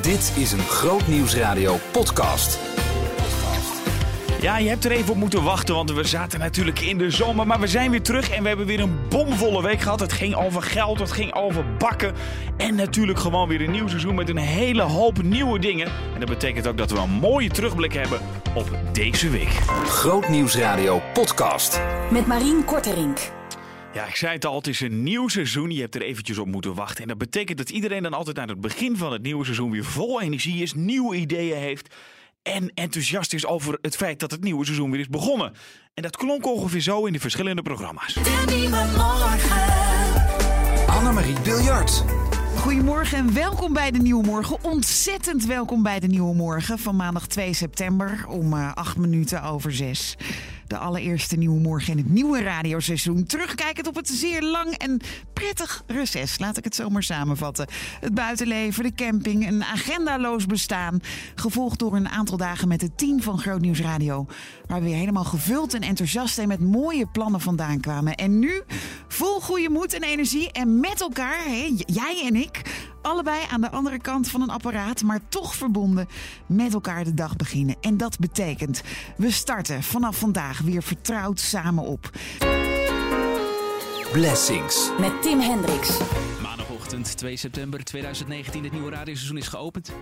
Dit is een Groot Nieuwsradio podcast. Ja, je hebt er even op moeten wachten, want we zaten natuurlijk in de zomer. Maar we zijn weer terug en we hebben weer een bomvolle week gehad. Het ging over geld, het ging over bakken. En natuurlijk gewoon weer een nieuw seizoen met een hele hoop nieuwe dingen. En dat betekent ook dat we een mooie terugblik hebben op deze week. Groot Nieuwsradio podcast. Met Marien Korterink. Ja, ik zei het al, het is een nieuw seizoen. Je hebt er eventjes op moeten wachten. En dat betekent dat iedereen dan altijd aan het begin van het nieuwe seizoen weer vol energie is, nieuwe ideeën heeft en enthousiast is over het feit dat het nieuwe seizoen weer is begonnen. En dat klonk ongeveer zo in de verschillende programma's. De nieuwe morgen. Annemarie Biljart. Goedemorgen en welkom bij de Nieuwe Morgen. Ontzettend welkom bij de Nieuwe Morgen van maandag 2 september om eh 8 minuten over 6. De allereerste Nieuwe Morgen in het nieuwe radioseizoen. Terugkijkend op het zeer lang en prettig reces, laat ik het zo maar samenvatten. Het buitenleven, de camping, een agendaloos bestaan. Gevolgd door een aantal dagen met het team van Groot Nieuws Radio. Waar we weer helemaal gevuld en enthousiast en met mooie plannen vandaan kwamen. En nu vol goede moed en energie en met elkaar, hè, jij en ik, allebei aan de andere kant van een apparaat, maar toch verbonden met elkaar de dag beginnen. En dat betekent, we starten vanaf vandaag weer vertrouwd samen op. Blessings. Met Tim Hendricks. Maandagochtend 2 september 2019, het nieuwe radioseizoen is geopend.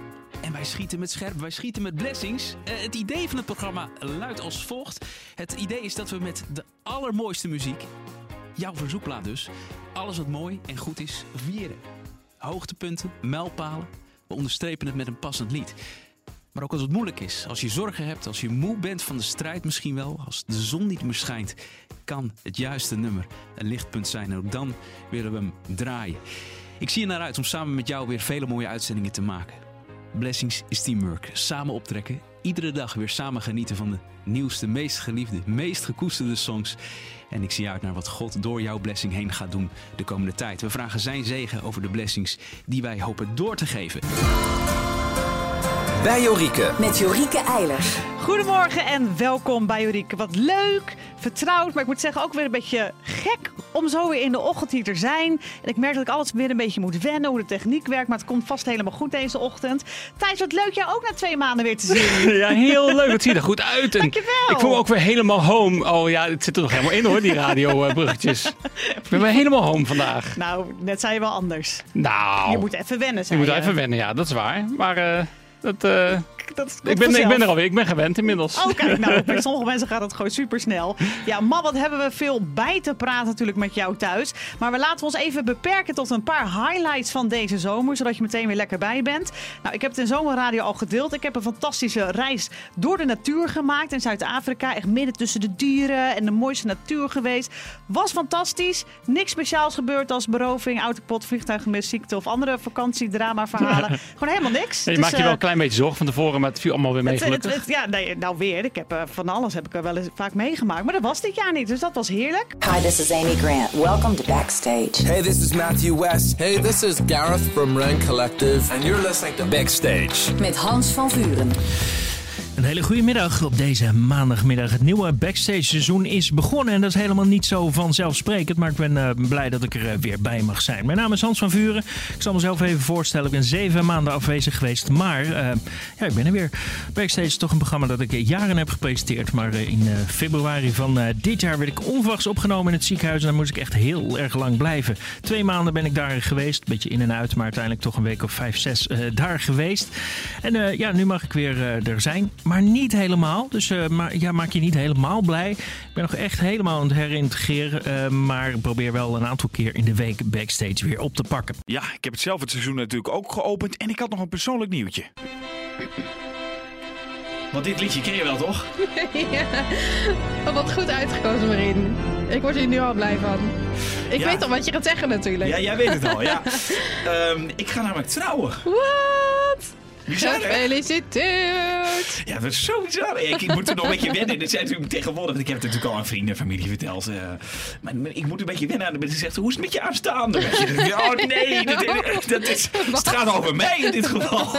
En wij schieten met scherp, wij schieten met blessings. Eh, het idee van het programma luidt als volgt. Het idee is dat we met de allermooiste muziek, jouw verzoekplaat dus, alles wat mooi en goed is, vieren. Hoogtepunten, mijlpalen, we onderstrepen het met een passend lied. Maar ook als het moeilijk is, als je zorgen hebt, als je moe bent van de strijd misschien wel, als de zon niet meer schijnt, kan het juiste nummer een lichtpunt zijn. En ook dan willen we hem draaien. Ik zie er naar uit om samen met jou weer vele mooie uitzendingen te maken. Blessings is teamwork. Samen optrekken. Iedere dag weer samen genieten van de nieuwste, meest geliefde, meest gekoesterde songs. En ik zie uit naar wat God door jouw blessing heen gaat doen de komende tijd. We vragen zijn zegen over de blessings die wij hopen door te geven. Bij Jorike. Met Jorike Eilers. Goedemorgen en welkom bij Jurieke. Wat leuk, vertrouwd, maar ik moet zeggen ook weer een beetje gek om zo weer in de ochtend hier te zijn. En ik merk dat ik alles weer een beetje moet wennen, hoe de techniek werkt. Maar het komt vast helemaal goed deze ochtend. Thijs, wat leuk jou ook na twee maanden weer te zien. Ja, heel leuk. Het ziet er goed uit. En Dankjewel. Ik voel me ook weer helemaal home. Oh ja, het zit er nog helemaal in hoor, die radiobruggetjes. ik ben weer helemaal home vandaag. Nou, net zei je wel anders. Nou, Je moet even wennen, je zei moet je. even wennen. Ja, dat is waar. Maar eh, dat, eh, Dat ik, ben, ik ben er alweer. Ik ben gewend inmiddels. Oké, nou, bij sommige mensen gaat het gewoon super snel. Ja, man, wat hebben we veel bij te praten natuurlijk met jou thuis. Maar we laten ons even beperken tot een paar highlights van deze zomer, zodat je meteen weer lekker bij bent. Nou, ik heb het in Zomerradio al gedeeld. Ik heb een fantastische reis door de natuur gemaakt in Zuid-Afrika. Echt midden tussen de dieren en de mooiste natuur geweest. Was fantastisch. Niks speciaals gebeurd als beroving, autopot, vliegtuigmis, ziekte of andere vakantiedrama verhalen. Gewoon helemaal niks. je Dus, maakt je wel eh, een klein beetje zorgen van tevoren, maar het viel allemaal weer mee het- het- gelukkig. het- ja, nee, nou weer. Ik heb eh, van alles heb ik er wel eens vaak meegemaakt. Maar dat was dit jaar niet, dus dat was heerlijk. Hi, this is Amy Grant. Welcome to Backstage. Hey, this is Matthew West. Hey, this is Gareth from Rank Collective. And you're listening to Backstage. Met Hans van Vuren. Een hele goede middag op deze maandagmiddag. Het nieuwe backstage seizoen is begonnen en dat is helemaal niet zo vanzelfsprekend. Maar ik ben eh, blij dat ik er eh, weer bij mag zijn. Mijn naam is Hans van Vuren. Ik zal mezelf even voorstellen. Ik ben zeven maanden afwezig geweest. Maar eh, ja, ik ben er weer. Backstage is toch een programma dat ik jaren heb gepresenteerd. Maar in februari van dit jaar werd ik onverwachts opgenomen in het ziekenhuis. En dan moest ik echt heel erg lang blijven. Twee maanden ben ik daar geweest. Beetje in en uit, maar uiteindelijk toch een week of vijf, zes daar geweest. En ja, nu mag ik weer er zijn. Maar niet helemaal. Dus eh, maar, ja, maak je niet helemaal blij. Ik ben nog echt helemaal aan het herintegreren. eh, maar probeer wel een aantal keer in de week backstage weer op te pakken. Ja, ik heb het zelf het seizoen natuurlijk ook geopend en ik had nog een persoonlijk nieuwtje. Want dit liedje ken je wel, toch? Ja, wat goed uitgekozen, Marien. Ik word hier nu al blij van. Ik Ja. weet al wat je gaat zeggen natuurlijk. Ja, jij weet het al, ja. Ehm, ik ga namelijk trouwen. Wat? Gefeliciteerd! Ja, dat is zo bizar. Ik, ik moet er nog een beetje wennen. Dit zijn natuurlijk tegenwoordig. Ik heb het natuurlijk al aan vrienden en familie verteld. eh, maar ik moet een beetje wennen aan de mensen. Zegt, hoe is het met je aanstaande? Oh nee, dat, dat is, het gaat over mij in dit geval.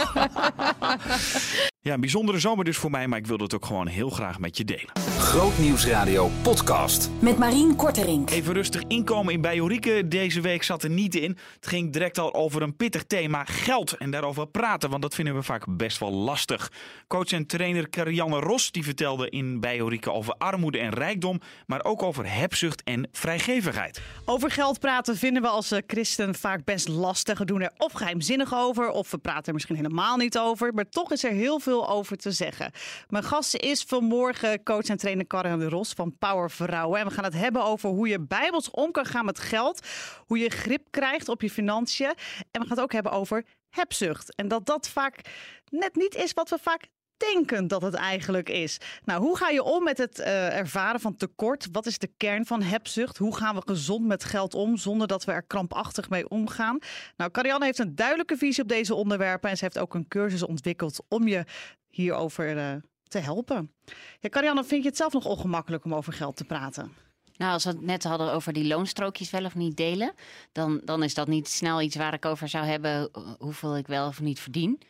Ja, een bijzondere zomer dus voor mij, maar ik wilde het ook gewoon heel graag met je delen. Grootnieuwsradio podcast. Met Marien Korterink. Even rustig inkomen in Bijorieke deze week zat er niet in. Het ging direct al over een pittig thema, geld. En daarover praten, want dat vinden we vaak best wel lastig. Coach en trainer Karianne Ros die vertelde in Bijorieke over armoede en rijkdom, maar ook over hebzucht en vrijgevigheid. Over geld praten vinden we als eh, christen vaak best lastig. We doen er of geheimzinnig over, of we praten er misschien helemaal niet over. Maar toch is er heel veel over te zeggen. Mijn gast is vanmorgen coach en trainer Karin de Ros van Power Vrouwen. En we gaan het hebben over hoe je bijbels om kan gaan met geld. Hoe je grip krijgt op je financiën. En we gaan het ook hebben over hebzucht. En dat dat vaak net niet is wat we vaak denken dat het eigenlijk is. Nou, hoe ga je om met het eh, ervaren van tekort? Wat is de kern van hebzucht? Hoe gaan we gezond met geld om zonder dat we er krampachtig mee omgaan? Nou, Carianne heeft een duidelijke visie op deze onderwerpen en ze heeft ook een cursus ontwikkeld om je hierover eh, te helpen. Ja, Carianne, vind je het zelf nog ongemakkelijk om over geld te praten? Nou, als we het net hadden over die loonstrookjes wel of niet delen, dan, dan is dat niet snel iets waar ik over zou hebben eh, hoeveel ik wel of niet verdien.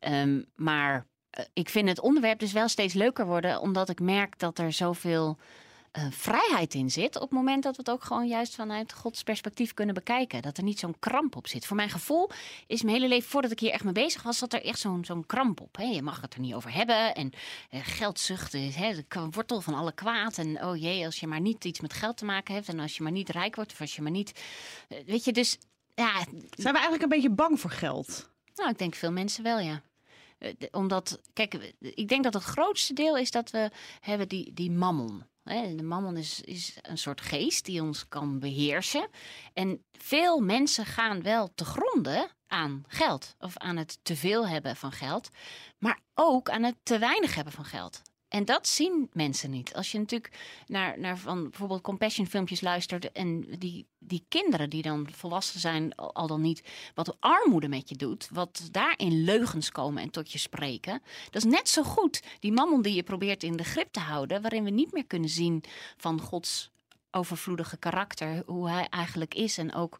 Um, maar uh, ik vind het onderwerp dus wel steeds leuker worden, omdat ik merk dat er zoveel uh, vrijheid in zit. Op het moment dat we het ook gewoon juist vanuit Gods perspectief kunnen bekijken. Dat er niet zo'n kramp op zit. Voor mijn gevoel is mijn hele leven, voordat ik hier echt mee bezig was, zat er echt zo'n zo'n kramp op. Hè? Je mag het er niet over hebben. En uh, geldzucht is hè, de wortel van alle kwaad. En oh jee, als je maar niet iets met geld te maken hebt. En als je maar niet rijk wordt. Of als je maar niet. Uh, weet je, dus ja. Zijn we eigenlijk een beetje bang voor geld? Nou, ik denk veel mensen wel, ja omdat, kijk, ik denk dat het grootste deel is dat we hebben die, die mammon. De mammon is, is een soort geest die ons kan beheersen. En veel mensen gaan wel te gronden aan geld. Of aan het te veel hebben van geld. Maar ook aan het te weinig hebben van geld. En dat zien mensen niet. Als je natuurlijk naar, naar van bijvoorbeeld compassion filmpjes luistert en die, die kinderen die dan volwassen zijn, al dan niet, wat armoede met je doet, wat daarin leugens komen en tot je spreken, dat is net zo goed die mammon die je probeert in de grip te houden, waarin we niet meer kunnen zien van Gods overvloedige karakter, hoe hij eigenlijk is en ook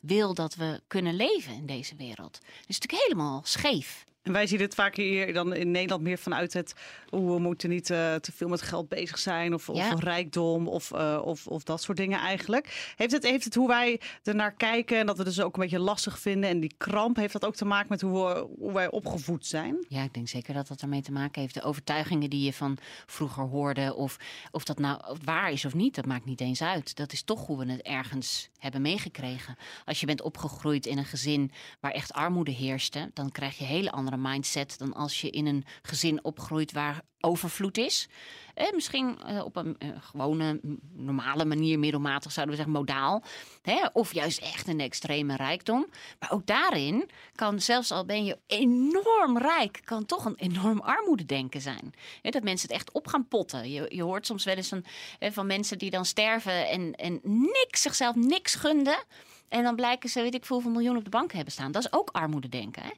wil dat we kunnen leven in deze wereld. Het is natuurlijk helemaal scheef. En wij zien het vaak hier dan in Nederland meer vanuit het... hoe we moeten niet uh, te veel met geld bezig zijn... of, ja. of rijkdom of, uh, of, of dat soort dingen eigenlijk. Heeft het, heeft het hoe wij er naar kijken... en dat we dus ook een beetje lastig vinden... en die kramp, heeft dat ook te maken met hoe, we, hoe wij opgevoed zijn? Ja, ik denk zeker dat dat ermee te maken heeft. De overtuigingen die je van vroeger hoorde... of, of dat nou waar is of niet, dat maakt niet eens uit. Dat is toch hoe we het ergens hebben meegekregen. Als je bent opgegroeid in een gezin waar echt armoede heerste... dan krijg je hele andere mindset dan als je in een gezin opgroeit waar overvloed is. Eh, misschien eh, op een eh, gewone, normale manier, middelmatig zouden we zeggen, modaal. Hè? Of juist echt een extreme rijkdom. Maar ook daarin kan, zelfs al ben je enorm rijk, kan toch een enorm armoededenken zijn. Dat mensen het echt op gaan potten. Je, je hoort soms wel eens van, van mensen die dan sterven en, en niks, zichzelf niks gunden. En dan blijken ze, weet ik veel, hoeveel miljoen op de bank hebben staan. Dat is ook armoededenken. Hè?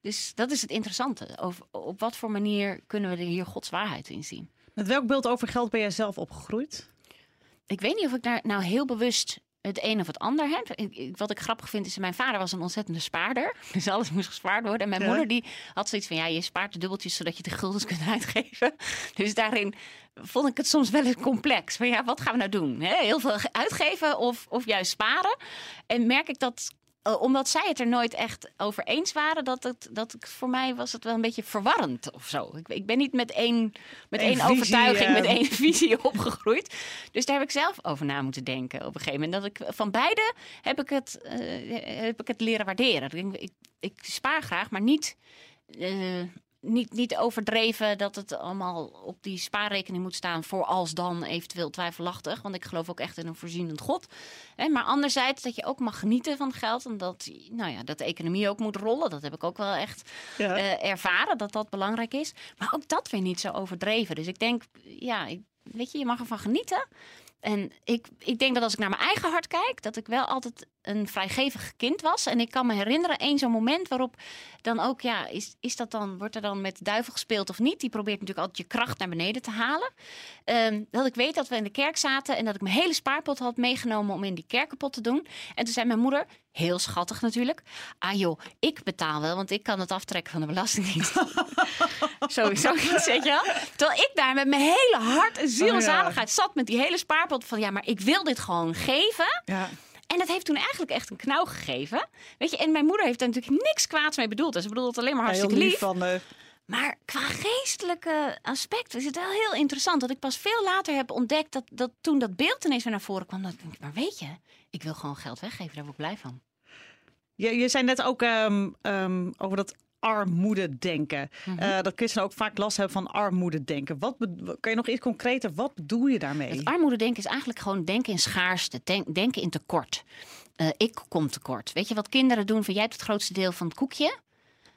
Dus dat is het interessante. Over, op wat voor manier kunnen we er hier Gods waarheid in zien? Met welk beeld over geld ben jij zelf opgegroeid? Ik weet niet of ik daar nou heel bewust het een of het ander heb. Wat ik grappig vind is, mijn vader was een ontzettende spaarder. Dus alles moest gespaard worden. En mijn ja. moeder die had zoiets van, ja, je spaart de dubbeltjes zodat je de guldens kunt uitgeven. Dus daarin vond ik het soms wel eens complex. Van ja, wat gaan we nou doen? Heel veel uitgeven of, of juist sparen? En merk ik dat omdat zij het er nooit echt over eens waren, dat het, dat ik, voor mij was het wel een beetje verwarrend of zo. Ik, ik ben niet met één, met één visie, overtuiging, uh... met één visie opgegroeid. Dus daar heb ik zelf over na moeten denken op een gegeven moment. Dat ik van beide heb ik het, uh, heb ik het leren waarderen. Ik, ik, ik spaar graag, maar niet niet, niet overdreven dat het allemaal op die spaarrekening moet staan voor als dan eventueel twijfelachtig. Want ik geloof ook echt in een voorzienend God. Maar anderzijds dat je ook mag genieten van geld. En dat, nou ja, dat de economie ook moet rollen. Dat heb ik ook wel echt ja. uh, ervaren dat dat belangrijk is. Maar ook dat weer niet zo overdreven. Dus ik denk, ja, ik, weet je, je mag ervan genieten. En ik, ik denk dat als ik naar mijn eigen hart kijk, dat ik wel altijd een vrijgevig kind was. En ik kan me herinneren, één zo'n moment waarop dan ook, ja, is, is dat dan, wordt er dan met de duivel gespeeld of niet? Die probeert natuurlijk altijd je kracht naar beneden te halen. Ehm, dat ik weet dat we in de kerk zaten en dat ik mijn hele spaarpot had meegenomen om in die kerk kapot te doen. En toen zei mijn moeder, heel schattig natuurlijk, ah joh, ik betaal wel, want ik kan het aftrekken van de belastingdienst. Sowieso iets, weet je wel. Terwijl ik daar met mijn hele hart en ziel en Oh zaligheid zat met die hele spaarpot van, ja, maar ik wil dit gewoon geven. Ja. En dat heeft toen eigenlijk echt een knauw gegeven. Weet je, en mijn moeder heeft daar natuurlijk niks kwaads mee bedoeld. Dus ze bedoelt het alleen maar hartstikke lief. van... eh, Maar qua geestelijke aspect is het wel heel interessant. Dat ik pas veel later heb ontdekt dat, dat toen dat beeld ineens weer naar voren kwam. Dat ik denk, maar weet je, ik wil gewoon geld weggeven. Daar word ik blij van. Je, je zei net ook ehm, ehm, over dat armoededenken. Mhm. Eh, dat christenen ook vaak last hebben van armoededenken. Wat be- kan je nog iets concreter, wat bedoel je daarmee? Het armoededenken is eigenlijk gewoon denken in schaarste. denk- denken in tekort. Eh, ik kom tekort. Weet je wat kinderen doen van jij hebt het grootste deel van het koekje?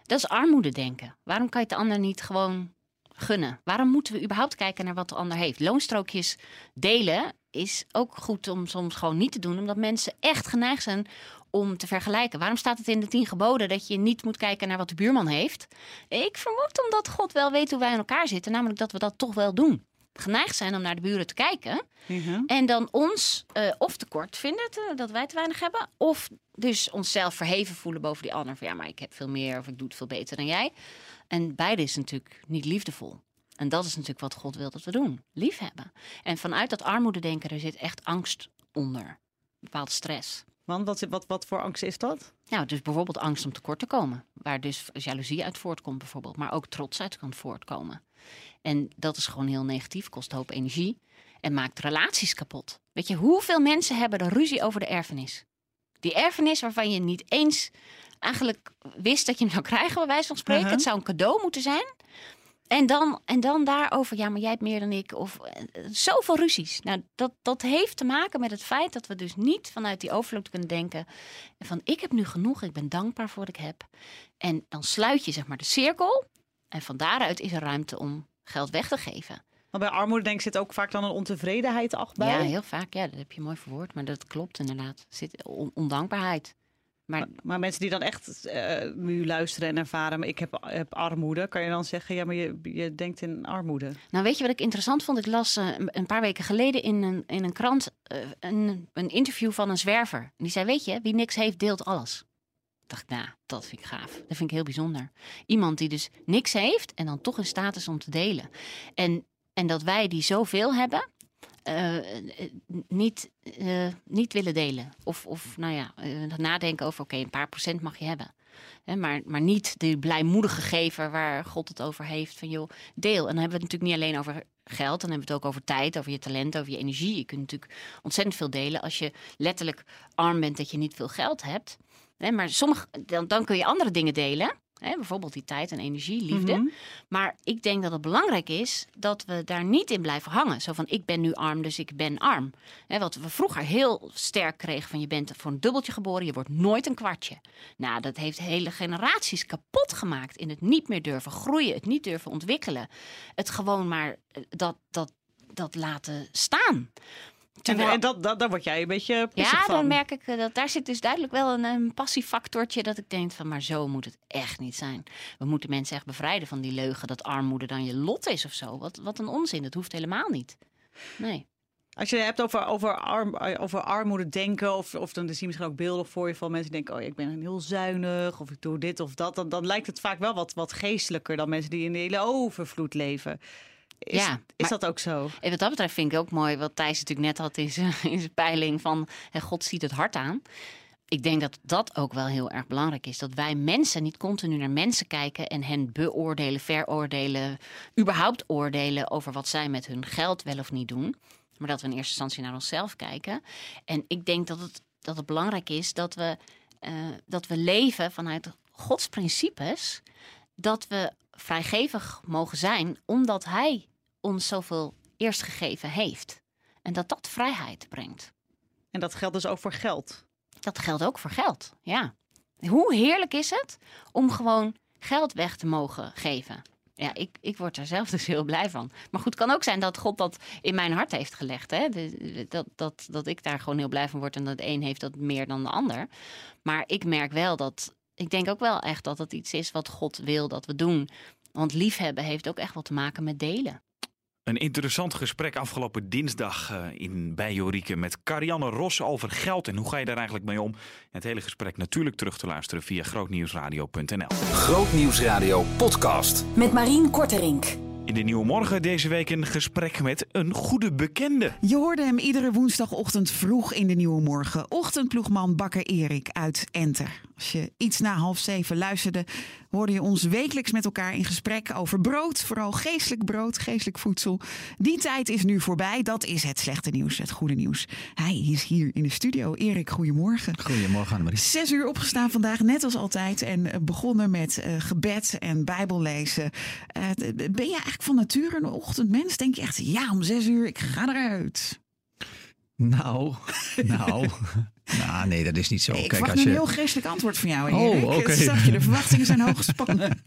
Dat is armoededenken. Waarom kan je het de ander niet gewoon gunnen? Waarom moeten we überhaupt kijken naar wat de ander heeft? Loonstrookjes delen is ook goed om soms gewoon niet te doen, omdat mensen echt geneigd zijn om te vergelijken. Waarom staat het in de tien geboden dat je niet moet kijken naar wat de buurman heeft? Ik vermoed omdat God wel weet hoe wij in elkaar zitten, namelijk dat we dat toch wel doen. Geneigd zijn om naar de buren te kijken Mhm. en dan ons eh, of tekort vinden te- dat wij te weinig hebben, of dus onszelf verheven voelen boven die ander. Van ja, maar ik heb veel meer of ik doe het veel beter dan jij. En beide is natuurlijk niet liefdevol. En dat is natuurlijk wat God wil dat we doen. Lief hebben. En vanuit dat armoededenken, er zit echt angst onder. Bepaald stress. Want wat, wat, wat voor angst is dat? Nou, dus bijvoorbeeld angst om tekort te komen. Waar dus jaloezie uit voortkomt bijvoorbeeld. Maar ook trots uit kan voortkomen. En dat is gewoon heel negatief. Kost hoop energie. En maakt relaties kapot. Weet je, hoeveel mensen hebben er ruzie over de erfenis? Die erfenis waarvan je niet eens eigenlijk wist dat je hem zou krijgen, bij wijze van spreken. Mhm. Het zou een cadeau moeten zijn. En dan, en dan daarover, ja, maar jij hebt meer dan ik. Of eh, zoveel ruzies. Nou, dat, dat heeft te maken met het feit dat we dus niet vanuit die overvloed kunnen denken. Van ik heb nu genoeg, ik ben dankbaar voor wat ik heb. En dan sluit je zeg maar de cirkel. En van daaruit is er ruimte om geld weg te geven. Want bij armoede denk ik zit ook vaak dan een ontevredenheid achter. Ja, heel vaak. Ja, dat heb je mooi verwoord. Maar dat klopt inderdaad. Er zit on- ondankbaarheid. Maar Maar mensen die dan echt eh, nu luisteren en ervaren, maar ik heb, heb armoede, kan je dan zeggen, ja, maar je, je denkt in armoede. Nou, weet je wat ik interessant vond? Ik las eh, een- paar weken geleden in een, in een krant eh, een, een interview van een zwerver. En die zei, weet je, wie niks heeft, deelt alles. dacht ik, nou, dat vind ik gaaf. Dat vind ik heel bijzonder. Iemand die dus niks heeft en dan toch in staat is om te delen. En, en dat wij die zoveel hebben, eh, eh, niet, eh, niet willen delen. Of, of nou ja, nadenken over, oké, een paar procent mag je hebben. Maar, maar niet de blijmoedige gever waar God het over heeft. Van joh, deel. En dan hebben we het natuurlijk niet alleen over geld. Dan hebben we het ook over tijd, over je talent, over je energie. Je kunt natuurlijk ontzettend veel delen. Als je letterlijk arm bent dat je niet veel geld hebt. Maar sommige, dan, dan kun je andere dingen delen. Hè, bijvoorbeeld die tijd en energie, liefde. Mhm. Maar ik denk dat het belangrijk is dat we daar niet in blijven hangen. Zo van, ik ben nu arm, dus ik ben arm. Hè, wat we vroeger heel sterk kregen van, je bent voor een dubbeltje geboren, je wordt nooit een kwartje. Nou, dat heeft hele generaties kapot gemaakt in het niet meer durven groeien, het niet durven ontwikkelen. Het gewoon maar eh, dat, dat, dat laten staan. En, en dat, dat, daar word jij een beetje Ja, van. dan merk ik eh, dat daar zit dus duidelijk wel een, een passiefactortje dat ik denk van, maar zo moet het echt niet zijn. We moeten mensen echt bevrijden van die leugen dat armoede dan je lot is of zo. Wat, wat een onzin, dat hoeft helemaal niet. Nee. Als je het hebt over, over, arm, over armoede denken, of, of dan zie je misschien ook beelden voor je van mensen die denken: Oh, ik ben heel zuinig, of ik doe dit of dat. Dan, dan lijkt het vaak wel wat, wat geestelijker dan mensen die in de hele overvloed leven. Is, Ja, is dat ook zo? En wat dat betreft vind ik ook mooi wat Thijs natuurlijk net had in zijn, in zijn peiling van God ziet het hart aan. Ik denk dat dat ook wel heel erg belangrijk is. Dat wij mensen niet continu naar mensen kijken en hen beoordelen, veroordelen, überhaupt oordelen over wat zij met hun geld wel of niet doen. Maar dat we in eerste instantie naar onszelf kijken. En ik denk dat het, dat het belangrijk is dat we, eh, dat we leven vanuit Gods principes. Dat we vrijgevig mogen zijn, omdat Hij ons zoveel eerst gegeven heeft. En dat dat vrijheid brengt. En dat geldt dus ook voor geld. Dat geldt ook voor geld, ja. Hoe heerlijk is het om gewoon geld weg te mogen geven? Ja, ik, ik word er zelf dus heel blij van. Maar goed, het kan ook zijn dat God dat in mijn hart heeft gelegd. Hè? Dat, dat, dat ik daar gewoon heel blij van word en dat de een heeft dat meer dan de ander. Maar ik merk wel dat, ik denk ook wel echt dat het iets is wat God wil dat we doen. Want liefhebben heeft ook echt wat te maken met delen. Een interessant gesprek afgelopen dinsdag eh, in, bij Jorike met Carianne Ros over geld. En hoe ga je daar eigenlijk mee om? Het hele gesprek natuurlijk terug te luisteren via grootnieuwsradio.nl. Grootnieuwsradio podcast. Met Marien Korterink. In de Nieuwe Morgen deze week een gesprek met een goede bekende. Je hoorde hem iedere woensdagochtend vroeg in de Nieuwe Morgen. Ochtendploegman Bakker Erik uit Enter. Als je iets na half zeven luisterde, hoorde je ons wekelijks met elkaar in gesprek over brood. Vooral geestelijk brood, geestelijk voedsel. Die tijd is nu voorbij. Dat is het slechte nieuws, het goede nieuws. Hij is hier in de studio. Erik, goedemorgen. Goedemorgen Annemarie. Zes uur opgestaan vandaag, net als altijd. En eh, begonnen met eh, gebed en bijbellezen. D- ben je eigenlijk van nature een ochtendmens? Denk je echt, ja, om zes uur, ik ga eruit. Nou, nou. Nou, nee, dat is niet zo. ik Kijk, als nu je... een heel geestelijk antwoord van jou, Oh, Erik. oké. Het zag je, de verwachtingen zijn hoog gespannen.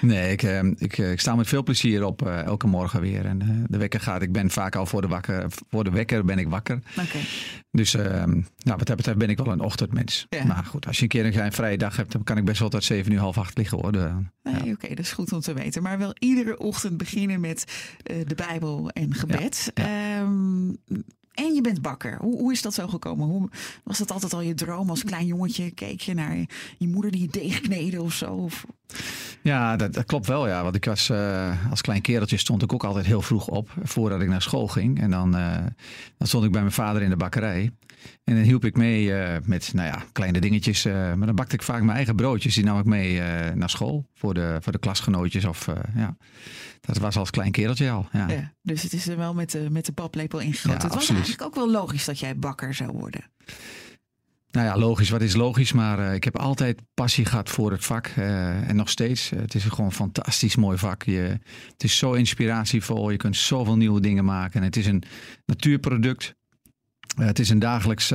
Nee, ik, eh, ik, eh, ik sta met veel plezier op eh, elke morgen weer. En eh, de wekker gaat. Ik ben vaak al voor de, wakker, voor de wekker ben ik wakker. Oké. Dus eh, nou, wat dat betreft ben ik wel een ochtendmens. Ja. Maar goed, als je een keer een, een vrije dag hebt, dan kan ik best wel tot zeven uur, half acht liggen hoor. Nee, oké, dat is goed om te weten. Maar wel iedere ochtend beginnen met de Bijbel en gebed. Ehm, en je bent bakker. Hoe, hoe is dat zo gekomen? Hoe, was dat altijd al je droom als klein jongetje? Keek je naar je, je moeder die je deeg kneden of zo? Of, Ja, dat, dat klopt wel. Ja. Want ik was eh, als klein kereltje stond ik ook altijd heel vroeg op voordat ik naar school ging. En dan, eh, dan stond ik bij mijn vader in de bakkerij. En dan hielp ik mee eh, met nou ja, kleine dingetjes. maar dan bakte ik vaak mijn eigen broodjes. Die nam ik mee naar school voor de, voor de klasgenootjes. Of, ja. Dat was als klein kereltje al. Ja. ja. Dus het is er wel met de, met de paplepel ingegoten. Ja, het was absoluut. eigenlijk ook wel logisch dat jij bakker zou worden. Nou ja, logisch. Wat is logisch? Maar eh, ik heb altijd passie gehad voor het vak. eh, en nog steeds. Eh, het is gewoon een fantastisch mooi vak. Je, het is zo inspiratievol. Je kunt zoveel nieuwe dingen maken. En het is een natuurproduct. Het is een dagelijks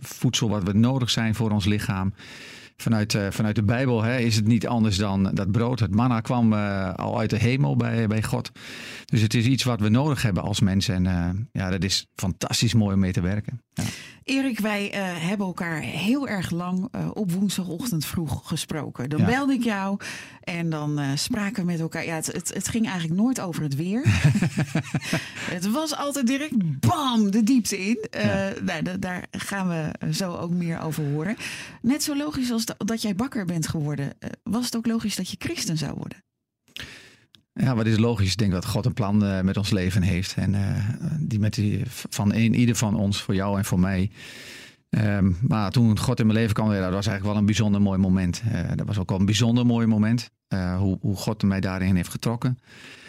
voedsel wat we nodig zijn voor ons lichaam. Vanuit, eh, vanuit de Bijbel hè, is het niet anders dan dat brood. Het manna kwam eh, al uit de hemel bij, bij God. Dus het is iets wat we nodig hebben als mensen. En eh, ja, dat is fantastisch mooi om mee te werken. Ja. Erik, wij eh, hebben elkaar heel erg lang eh, op woensdagochtend vroeg gesproken. Dan Ja. belde ik jou en dan eh, spraken we met elkaar. Ja, het, het, het ging eigenlijk nooit over het weer. het was altijd direct bam de diepte in. Eh, nou, da- daar gaan we zo ook meer over horen. Net zo logisch als da- dat jij bakker bent geworden. was het ook logisch dat je christen zou worden? Ja, wat is logisch? Ik denk dat God een plan eh, met ons leven heeft. En eh, die met die van een, ieder van ons, voor jou en voor mij. Ehm, maar toen God in mijn leven kwam, dat was eigenlijk wel een bijzonder mooi moment. Eh, dat was ook wel een bijzonder mooi moment. hoe, hoe God mij daarin heeft getrokken.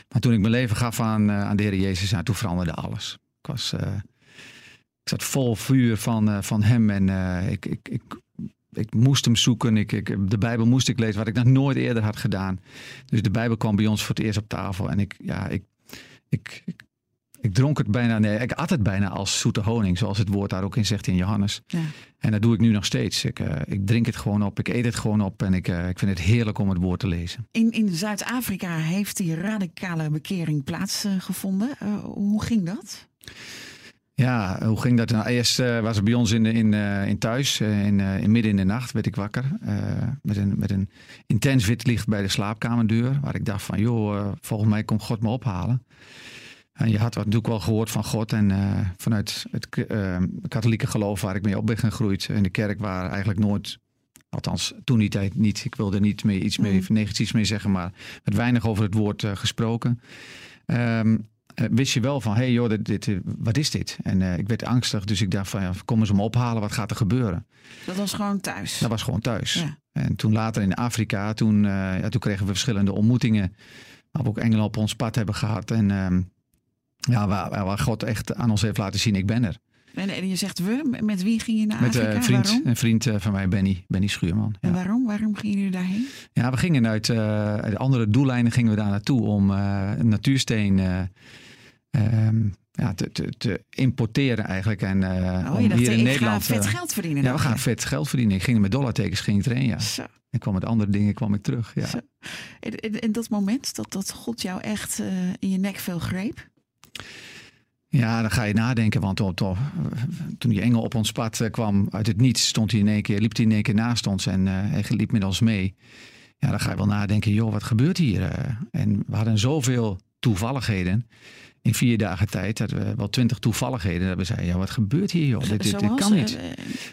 Maar toen ik mijn leven gaf aan, aan de Heer Jezus, ja, toen veranderde alles. Ik, was, ik zat vol vuur van, van Hem en ik, ik, ik, ik moest Hem zoeken. Ik, ik, de Bijbel moest ik lezen, wat ik nog nooit eerder had gedaan. Dus de Bijbel kwam bij ons voor het eerst op tafel. En ik, ja, ik, ik, ik, ik dronk het bijna, nee, ik at het bijna als zoete honing, zoals het woord daar ook in zegt in Johannes. Ja. En dat doe ik nu nog steeds. Ik, eh, ik drink het gewoon op, ik eet het gewoon op en ik, eh, ik vind het heerlijk om het woord te lezen. In, in Zuid-Afrika heeft die radicale bekering plaatsgevonden. Eh, hoe ging dat? Ja, hoe ging dat? Nou, eerst eh, was het bij ons in, in, eh, in thuis, eh, in, in midden in de nacht werd ik wakker. met, een, met een intens wit licht bij de slaapkamerdeur. Waar ik dacht van, joh, volgens mij komt God me ophalen. En je had wat natuurlijk wel gehoord van God. En vanuit het katholieke geloof waar ik mee op ben gegroeid. In de kerk waar eigenlijk nooit, althans toen die tijd niet. Ik wilde niet mee, iets mee, negatiefs mee zeggen. Maar met weinig over het woord gesproken. Eh, wist je wel van, hé hey joh, dit, dit, eh, wat is dit? En eh, ik werd angstig, dus ik dacht van, ja, kom eens me ophalen, wat gaat er gebeuren? Dat was gewoon thuis. Dat was gewoon thuis. Ja. En toen later in Afrika, toen, eh, ja, toen kregen we verschillende ontmoetingen. Waar we ook engelen op ons pad hebben gehad. En ehm, ja, waar, waar God echt aan ons heeft laten zien, ik ben er. En, en je zegt we, met wie ging je naar Met eh, Afrika? een vriend, Waarom? een vriend eh, van mij, Benny, Benny Schuurman. En waarom? Waarom gingen jullie daarheen? Ja, we gingen uit, eh, uit andere doeleinden gingen we daar naartoe om een natuursteen eh, ehm, ja, te, te, te importeren eigenlijk. En uh, oh, om hier in ik Nederland. ga vet geld verdienen. ja, we gaan vet geld verdienen. Ik ging met dollartekens ging ik erheen, ja. Zo. En kwam met andere dingen kwam ik terug. Ja. En, en, en dat moment dat, dat God jou echt in je nek veel greep? Ja, dan ga je nadenken, want to- to- toen die engel op ons pad eh, kwam uit het niets, stond hij in één keer, liep hij in één keer naast ons en eh, hij liep met ons mee. Ja, dan ga je wel nadenken, joh, wat gebeurt hier? eh? En we hadden zoveel toevalligheden. In vier dagen tijd hadden we wel twintig toevalligheden. Dat we zeiden, ja, wat gebeurt hier, joh? Dit, dit, dit kan niet.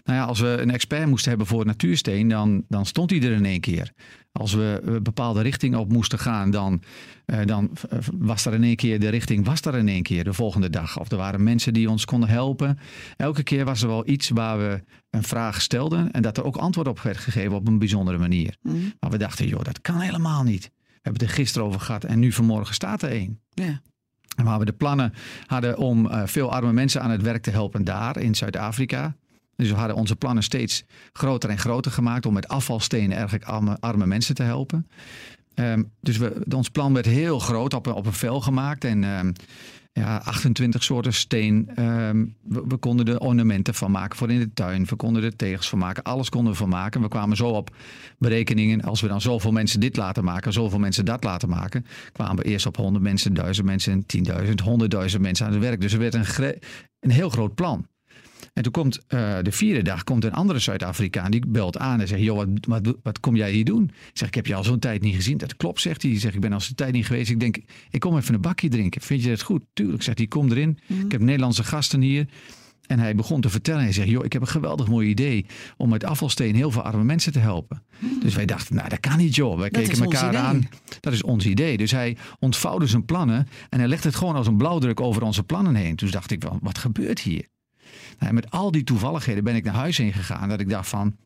Nou ja, als we een expert moesten hebben voor natuursteen, dan, dan stond hij er in één keer. Als we een bepaalde richting op moesten gaan, dan, eh, dan eh, was er in één keer de richting, was er in één keer de volgende dag. Of er waren mensen die ons konden helpen. Elke keer was er wel iets waar we een vraag stelden en dat er ook antwoord op werd gegeven op een bijzondere manier. mm, Maar we dachten, joh, dat kan helemaal niet. We hebben het er gisteren over gehad en nu vanmorgen staat er één. ja. Waar we de plannen hadden om eh, veel arme mensen aan het werk te helpen daar in Zuid-Afrika. Dus we hadden onze plannen steeds groter en groter gemaakt om met afvalstenen eigenlijk arme, arme mensen te helpen. Ehm, dus we, ons plan werd heel groot op, op een vel gemaakt. En ehm, ja, 28 soorten steen. Ehm, we, konden er ornamenten van maken voor in de tuin. We konden er tegels van maken. Alles konden we van maken. We kwamen zo op berekeningen. Als we dan zoveel mensen dit laten maken, zoveel mensen dat laten maken. Kwamen we eerst op 100 mensen, 1000 mensen, 10.000, 100.000 mensen aan het werk. Dus er werd een, een heel groot plan. En toen komt eh, de vierde dag komt een andere Zuid-Afrikaan die belt aan en zegt: Joh, wat, wat, wat kom jij hier doen? Ik zeg: Ik heb je al zo'n tijd niet gezien. Dat klopt, zegt hij. Zegt: Ik ben al zo'n tijd niet geweest. Ik denk: Ik kom even een bakje drinken. Vind je dat goed? Tuurlijk, zegt hij: Kom erin. Ik heb Nederlandse gasten hier. En hij begon te vertellen. Hij zegt: Joh, ik heb een geweldig mooi idee om met afvalsteen heel veel arme mensen te helpen. Dus wij dachten: Nou, dat kan niet, joh. Wij Dat keken elkaar aan. Dat is ons idee. Dus hij ontvouwde zijn plannen en hij legde het gewoon als een blauwdruk over onze plannen heen. Toen dacht ik: Wat gebeurt hier? En met al die toevalligheden ben ik naar huis heen gegaan. Dat ik dacht van,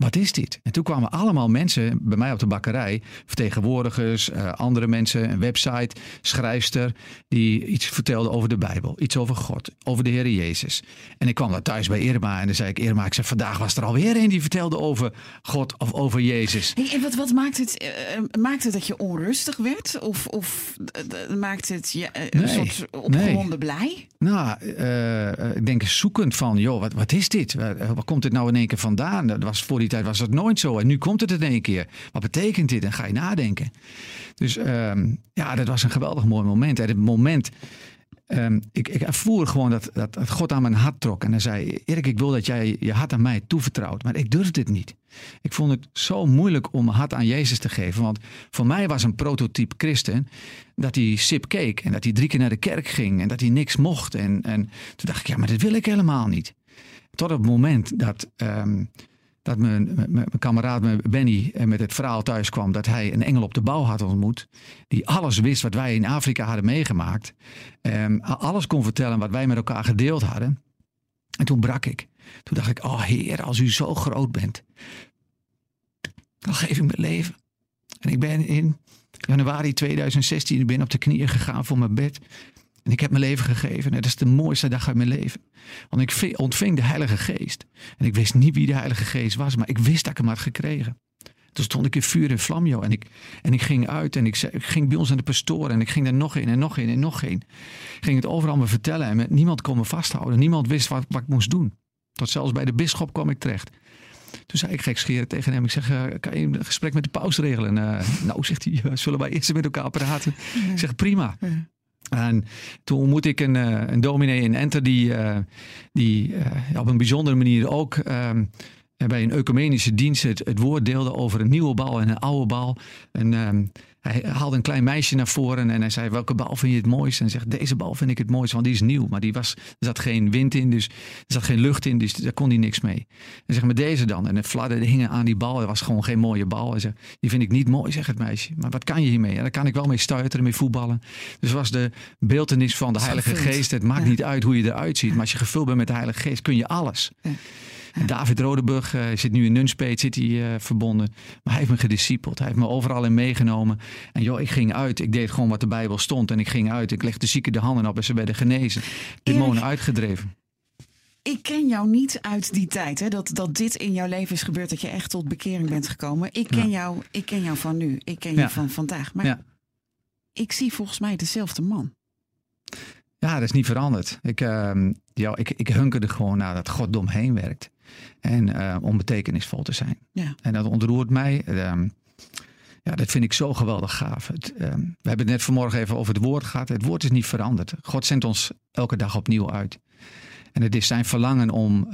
wat is dit? En toen kwamen allemaal mensen bij mij op de bakkerij. Vertegenwoordigers, eh, andere mensen, een website, schrijfster. Die iets vertelde over de Bijbel. Iets over God, over de Heer Jezus. En ik kwam daar thuis bij Irma. En dan zei ik, Irma, ik zei, vandaag was er alweer een die vertelde over God of over Jezus. Hey, en wat, wat maakt, het, eh, maakt het dat je onrustig werd? Of, of eh, maakt het je een Nee, soort opgewonden blij? Nou, ik denk zoekend van, joh, wat, wat is dit? Waar, waar komt dit nou in één keer vandaan? Dat was, voor die tijd was dat nooit zo. En nu komt het in één keer. Wat betekent dit? En ga je nadenken. Dus ehm, ja, dat was een geweldig mooi moment. En het moment, ehm, ik, ik gewoon dat, dat, God aan mijn hart trok. En hij zei, Erik, ik wil dat jij je hart aan mij toevertrouwt. Maar ik durfde het niet. Ik vond het zo moeilijk om mijn hart aan Jezus te geven. Want voor mij was een prototype christen dat hij sip keek. En dat hij drie keer naar de kerk ging. En dat hij niks mocht. En, en toen dacht ik, ja, maar dat wil ik helemaal niet. Tot het moment dat, ehm, dat mijn, mijn, kameraad mijn Benny eh, met het verhaal thuis kwam dat hij een engel op de bouw had ontmoet. Die alles wist wat wij in Afrika hadden meegemaakt. Ehm, alles kon vertellen wat wij met elkaar gedeeld hadden. En toen brak ik. Toen dacht ik, oh Heer, als u zo groot bent, dan geef ik mijn leven. En ik ben in januari 2016 ik ben op de knieën gegaan voor mijn bed. En ik heb mijn leven gegeven. En dat is de mooiste dag uit mijn leven. Want ik ontving de Heilige Geest. En ik wist niet wie de Heilige Geest was, maar ik wist dat ik hem had gekregen. Toen stond ik in vuur en vlam, joh. En ik, en ik ging uit en ik, zei, ik ging bij ons aan de pastoor. En ik ging er nog in en nog in en nog in. Ging het overal me vertellen. En met, niemand kon me vasthouden. Niemand wist wat, ik moest doen. Tot zelfs bij de bisschop kwam ik terecht. Toen zei ik gekscheren tegen hem. Ik zeg, eh, kan je een gesprek met de paus regelen? Eh, nou, zegt hij, zullen wij eerst met elkaar praten? Ik zeg, prima. En toen ontmoette ik een, eh, een dominee in Enter die, eh, die eh, op een bijzondere manier ook ehm, bij een ecumenische dienst het, het woord deelde over een nieuwe bal en een oude bal. En ehm, hij haalde een klein meisje naar voren en hij zei, welke bal vind je het mooist? En hij zegt, deze bal vind ik het mooist, want die is nieuw. Maar die was, er zat geen wind in, dus er zat geen lucht in, dus daar kon hij niks mee. En zeg, maar deze dan? En het fladderde hingen aan die bal. Het was gewoon geen mooie bal. Hij zegt, die vind ik niet mooi, zegt het meisje. Maar wat kan je hiermee? Ja, daar kan ik wel mee stuiteren, mee voetballen. Dus was de beeltenis van de Heilige. Geest. Het maakt Ja. niet uit hoe je eruit ziet. Maar als je gevuld bent met de Heilige Geest, kun je alles. En David Rodeburg eh, zit nu in Nunspeet, zit hij eh, verbonden. Maar hij heeft me gediscipeld. Hij heeft me overal in meegenomen. En joh, ik ging uit. Ik deed gewoon wat de Bijbel stond. En ik ging uit. Ik legde zieken de handen op en ze werden genezen. Demonen uitgedreven. Ik ken jou niet uit die tijd, hè? Dat, dat dit in jouw leven is gebeurd, dat je echt tot bekering bent gekomen. Ik ken, Ja. jou, ik ken jou van nu, ik ken Ja. je van vandaag. Maar Ja. ik zie volgens mij dezelfde man. Ja, dat is niet veranderd. Ik, ehm, ja, ik, ik hunkerde gewoon naar dat God domheen werkt. En eh, om betekenisvol te zijn. Ja. En dat ontroert mij. Ehm, ja, dat vind ik zo geweldig gaaf. Het, ehm, we hebben het net vanmorgen even over het woord gehad. Het woord is niet veranderd. God zendt ons elke dag opnieuw uit. En het is zijn verlangen om,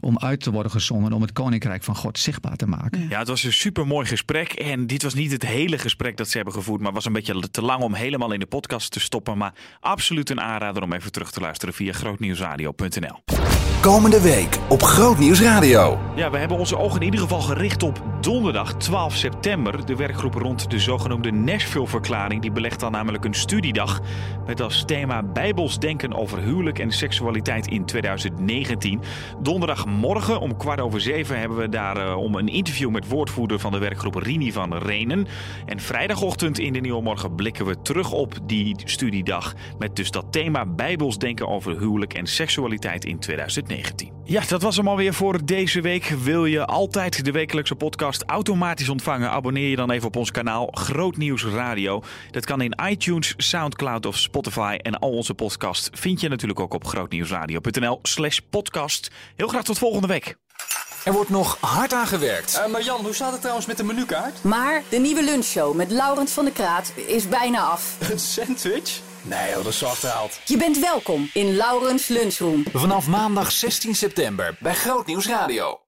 om uit te worden gezonden. Om het koninkrijk van God zichtbaar te maken. Ja, het was een supermooi gesprek. En dit was niet het hele gesprek dat ze hebben gevoerd. Maar was een beetje te lang om helemaal in de podcast te stoppen. Maar absoluut een aanrader om even terug te luisteren via grootnieuwsradio.nl. Komende week op Grootnieuws Radio. Ja, we hebben onze ogen in ieder geval gericht op donderdag 12 september. De werkgroep rond de zogenoemde Nashville-verklaring. Die belegt dan namelijk een studiedag met als thema Bijbels denken over huwelijk en seksualiteit in 2019. Donderdagmorgen om kwart over zeven hebben we daar eh, om een interview met woordvoerder van de werkgroep Rini van Renen. En vrijdagochtend in de Nieuwe Morgen blikken we terug op die studiedag met dus dat thema Bijbels denken over huwelijk en seksualiteit in 2019. Ja, dat was hem alweer voor deze week. Wil je altijd de wekelijkse podcast automatisch ontvangen? Abonneer je dan even op ons kanaal Grootnieuws Radio. Dat kan in iTunes, Soundcloud of Spotify. En al onze podcasts vind je natuurlijk ook op grootnieuwsradio.nl slash podcast. Heel graag tot volgende week. Er wordt nog hard aan gewerkt. maar Jan, hoe staat het trouwens met de menukaart? Maar de nieuwe lunchshow met Laurens van der Kraat is bijna af. Een sandwich? Nee, dat is zo achterhaald. Je bent welkom in Laurens Lunchroom. Vanaf maandag 16 september bij Grootnieuws Radio.